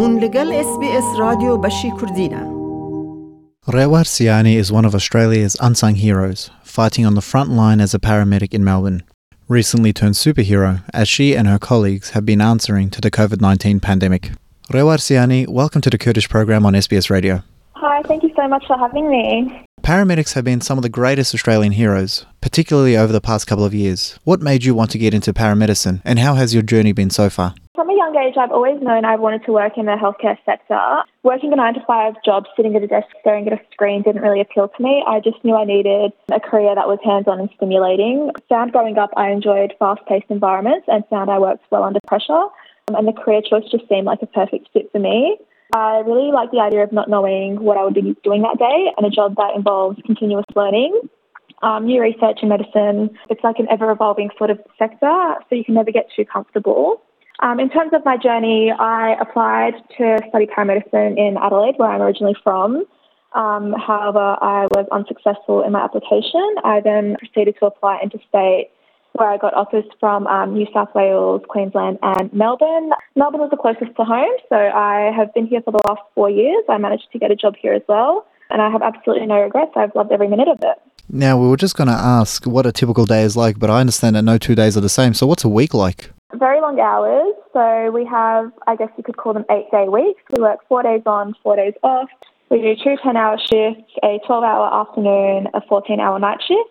هون لگل اس بی اس رادیو بشی کردینه Rewar Siani is one of Australia's unsung heroes, fighting on the front line as a paramedic in Melbourne. Recently turned superhero, as she and her colleagues have been answering to the COVID 19 pandemic. Rewar Siani, welcome to the Kurdish program on SBS Radio. Hi, thank you so much for having me. Paramedics have been some of the greatest Australian heroes, particularly over the past couple of years. What made you want to get into paramedicine, and how has your journey been so far? From a young age, I've always known I wanted to work in the healthcare sector. Working a nine to five job, sitting at a desk, staring at a screen didn't really appeal to me. I just knew I needed a career that was hands on and stimulating. Found growing up, I enjoyed fast paced environments and found I worked well under pressure. And the career choice just seemed like a perfect fit for me. I really like the idea of not knowing what I would be doing that day and a job that involves continuous learning. Um, new research in medicine, it's like an ever evolving sort of sector, so you can never get too comfortable. Um, in terms of my journey, I applied to study paramedicine in Adelaide, where I'm originally from. Um, however, I was unsuccessful in my application. I then proceeded to apply interstate, where I got offers from um, New South Wales, Queensland, and Melbourne. Melbourne was the closest to home, so I have been here for the last four years. I managed to get a job here as well, and I have absolutely no regrets. I've loved every minute of it. Now, we were just going to ask what a typical day is like, but I understand that no two days are the same. So, what's a week like? Very long hours. So we have, I guess you could call them eight day weeks. We work four days on, four days off. We do two 10 hour shifts, a 12 hour afternoon, a 14 hour night shift.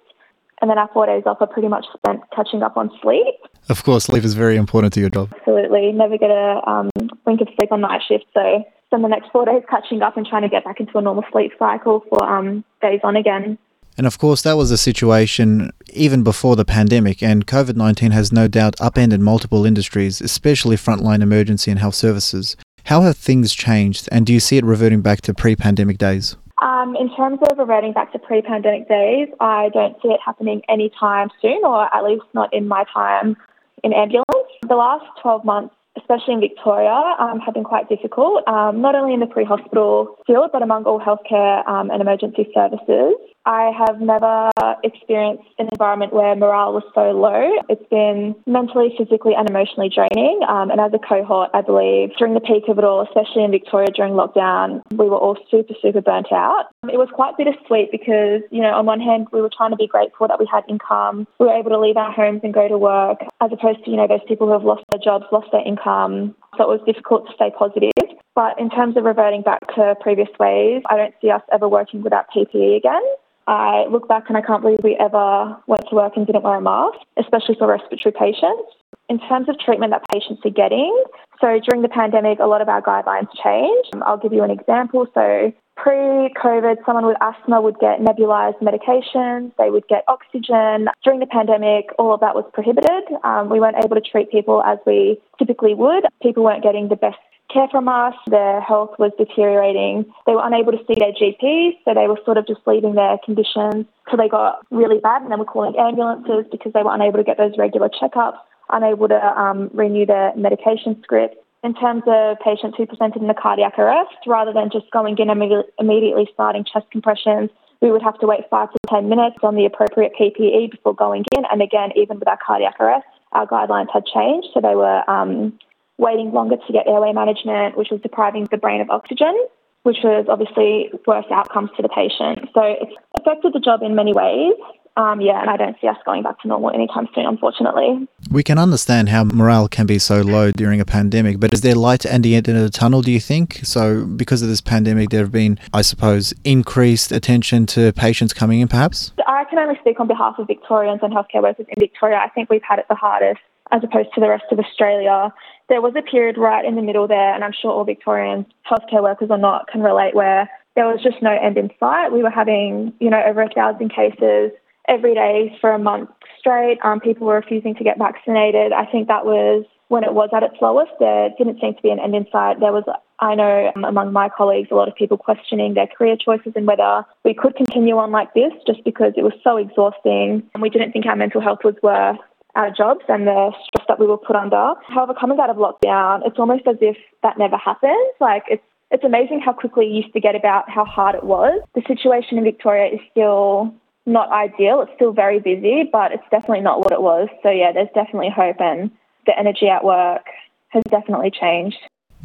And then our four days off are pretty much spent catching up on sleep. Of course, sleep is very important to your job. Absolutely. Never get a um, wink of sleep on night shift. So spend the next four days catching up and trying to get back into a normal sleep cycle for um, days on again. And of course, that was the situation even before the pandemic, and COVID 19 has no doubt upended multiple industries, especially frontline emergency and health services. How have things changed, and do you see it reverting back to pre pandemic days? Um, in terms of reverting back to pre pandemic days, I don't see it happening anytime soon, or at least not in my time in ambulance. The last 12 months especially in Victoria, um, have been quite difficult, um, not only in the pre hospital field, but among all healthcare um, and emergency services. I have never experienced an environment where morale was so low. It's been mentally, physically, and emotionally draining. Um, and as a cohort, I believe during the peak of it all, especially in Victoria during lockdown, we were all super, super burnt out. It was quite bittersweet because, you know, on one hand, we were trying to be grateful that we had income. We were able to leave our homes and go to work, as opposed to, you know, those people who have lost their jobs, lost their income. So it was difficult to stay positive. But in terms of reverting back to previous ways, I don't see us ever working without PPE again. I look back and I can't believe we ever went to work and didn't wear a mask, especially for respiratory patients. In terms of treatment that patients are getting, so during the pandemic, a lot of our guidelines changed. I'll give you an example. So pre COVID, someone with asthma would get nebulized medications, they would get oxygen. During the pandemic, all of that was prohibited. Um, we weren't able to treat people as we typically would. People weren't getting the best care from us. Their health was deteriorating. They were unable to see their GPs, so they were sort of just leaving their conditions till they got really bad, and then we're calling ambulances because they were unable to get those regular checkups, unable to um, renew their medication scripts. In terms of patients who presented in a cardiac arrest, rather than just going in and immediately starting chest compressions, we would have to wait five to 10 minutes on the appropriate PPE before going in. And again, even with our cardiac arrest, our guidelines had changed. So they were um, waiting longer to get airway management, which was depriving the brain of oxygen, which was obviously worse outcomes for the patient. So it's affected the job in many ways. Um, yeah, and I don't see us going back to normal anytime soon, unfortunately. We can understand how morale can be so low during a pandemic, but is there light at the end of the tunnel, do you think? So, because of this pandemic, there have been, I suppose, increased attention to patients coming in, perhaps? I can only speak on behalf of Victorians and healthcare workers in Victoria. I think we've had it the hardest as opposed to the rest of Australia. There was a period right in the middle there, and I'm sure all Victorians, healthcare workers or not, can relate where there was just no end in sight. We were having, you know, over a thousand cases every day for a month straight. Um, people were refusing to get vaccinated. I think that was when it was at its lowest. There didn't seem to be an end in sight. There was, I know, um, among my colleagues, a lot of people questioning their career choices and whether we could continue on like this just because it was so exhausting and we didn't think our mental health was worth our jobs and the stress that we were put under. However, coming out of lockdown, it's almost as if that never happened. Like it's it's amazing how quickly you forget about how hard it was. The situation in Victoria is still not ideal. It's still very busy, but it's definitely not what it was. So yeah, there's definitely hope and the energy at work has definitely changed.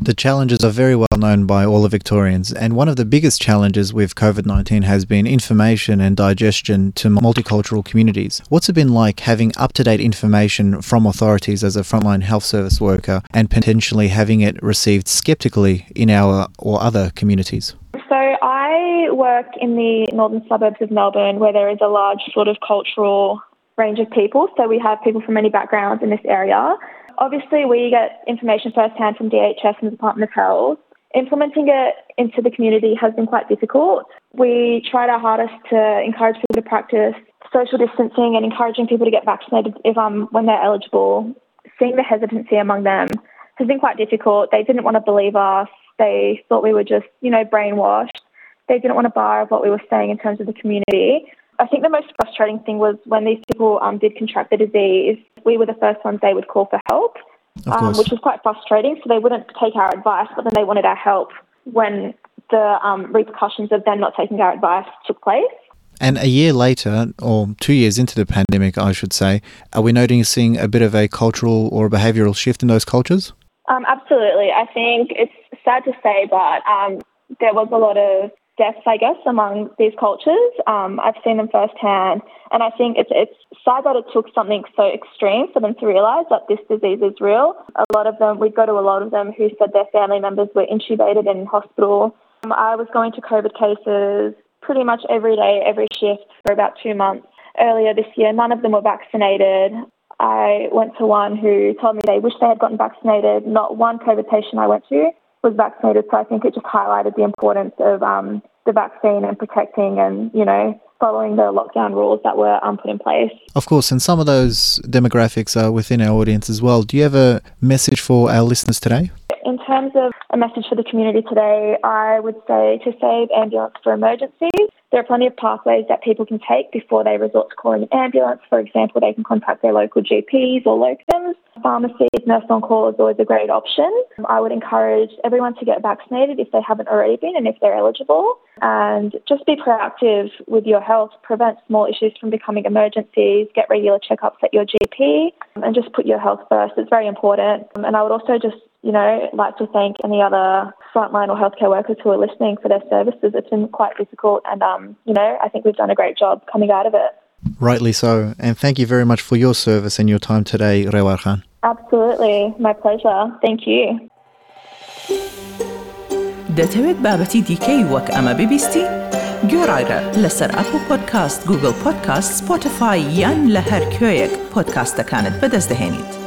The challenges are very well known by all the Victorians, and one of the biggest challenges with COVID 19 has been information and digestion to multicultural communities. What's it been like having up to date information from authorities as a frontline health service worker and potentially having it received skeptically in our or other communities? So I work in the northern suburbs of Melbourne where there is a large sort of cultural range of people. So we have people from many backgrounds in this area. Obviously, we get information firsthand from DHS and the Department of Health. Implementing it into the community has been quite difficult. We tried our hardest to encourage people to practice social distancing and encouraging people to get vaccinated if um, when they're eligible. Seeing the hesitancy among them has been quite difficult. They didn't want to believe us. They thought we were just, you know, brainwashed. They didn't want to buy what we were saying in terms of the community. I think the most frustrating thing was when these people um, did contract the disease, we were the first ones they would call for help, um, which was quite frustrating. So they wouldn't take our advice, but then they wanted our help when the um, repercussions of them not taking our advice took place. And a year later, or two years into the pandemic, I should say, are we noticing a bit of a cultural or a behavioural shift in those cultures? Um, absolutely. I think it's sad to say, but um, there was a lot of deaths, I guess, among these cultures. Um, I've seen them firsthand, and I think it's it's sad that it took something so extreme for them to realise that this disease is real. A lot of them, we'd go to a lot of them who said their family members were intubated in hospital. Um, I was going to COVID cases pretty much every day, every shift for about two months. Earlier this year, none of them were vaccinated. I went to one who told me they wish they had gotten vaccinated. Not one COVID patient I went to was vaccinated. So I think it just highlighted the importance of um, the vaccine and protecting and, you know, following the lockdown rules that were um, put in place. Of course, and some of those demographics are within our audience as well. Do you have a message for our listeners today? In terms of a message for the community today, I would say to save ambulance for emergencies, there are plenty of pathways that people can take before they resort to calling an ambulance. For example, they can contact their local GPs or locums. Pharmacies, nurse on call is always a great option. I would encourage everyone to get vaccinated if they haven't already been and if they're eligible. And just be proactive with your health, prevent small issues from becoming emergencies, get regular checkups at your GP, and just put your health first. It's very important. And I would also just you know, like to thank any other frontline or healthcare workers who are listening for their services. It's been quite difficult, and um, you know, I think we've done a great job coming out of it. Rightly so, and thank you very much for your service and your time today, Rewar Khan. Absolutely, my pleasure. Thank you. دەتەوێت بابەتی دیکەی وەک ئەمە ببیستی؟ گۆڕایرە لەسەر ئەپ و پۆدکاست گوگل پۆدکاست سپۆتفاای یان لە هەر کوێیەک پۆدکاستەکانت بەدەستدەێنیت.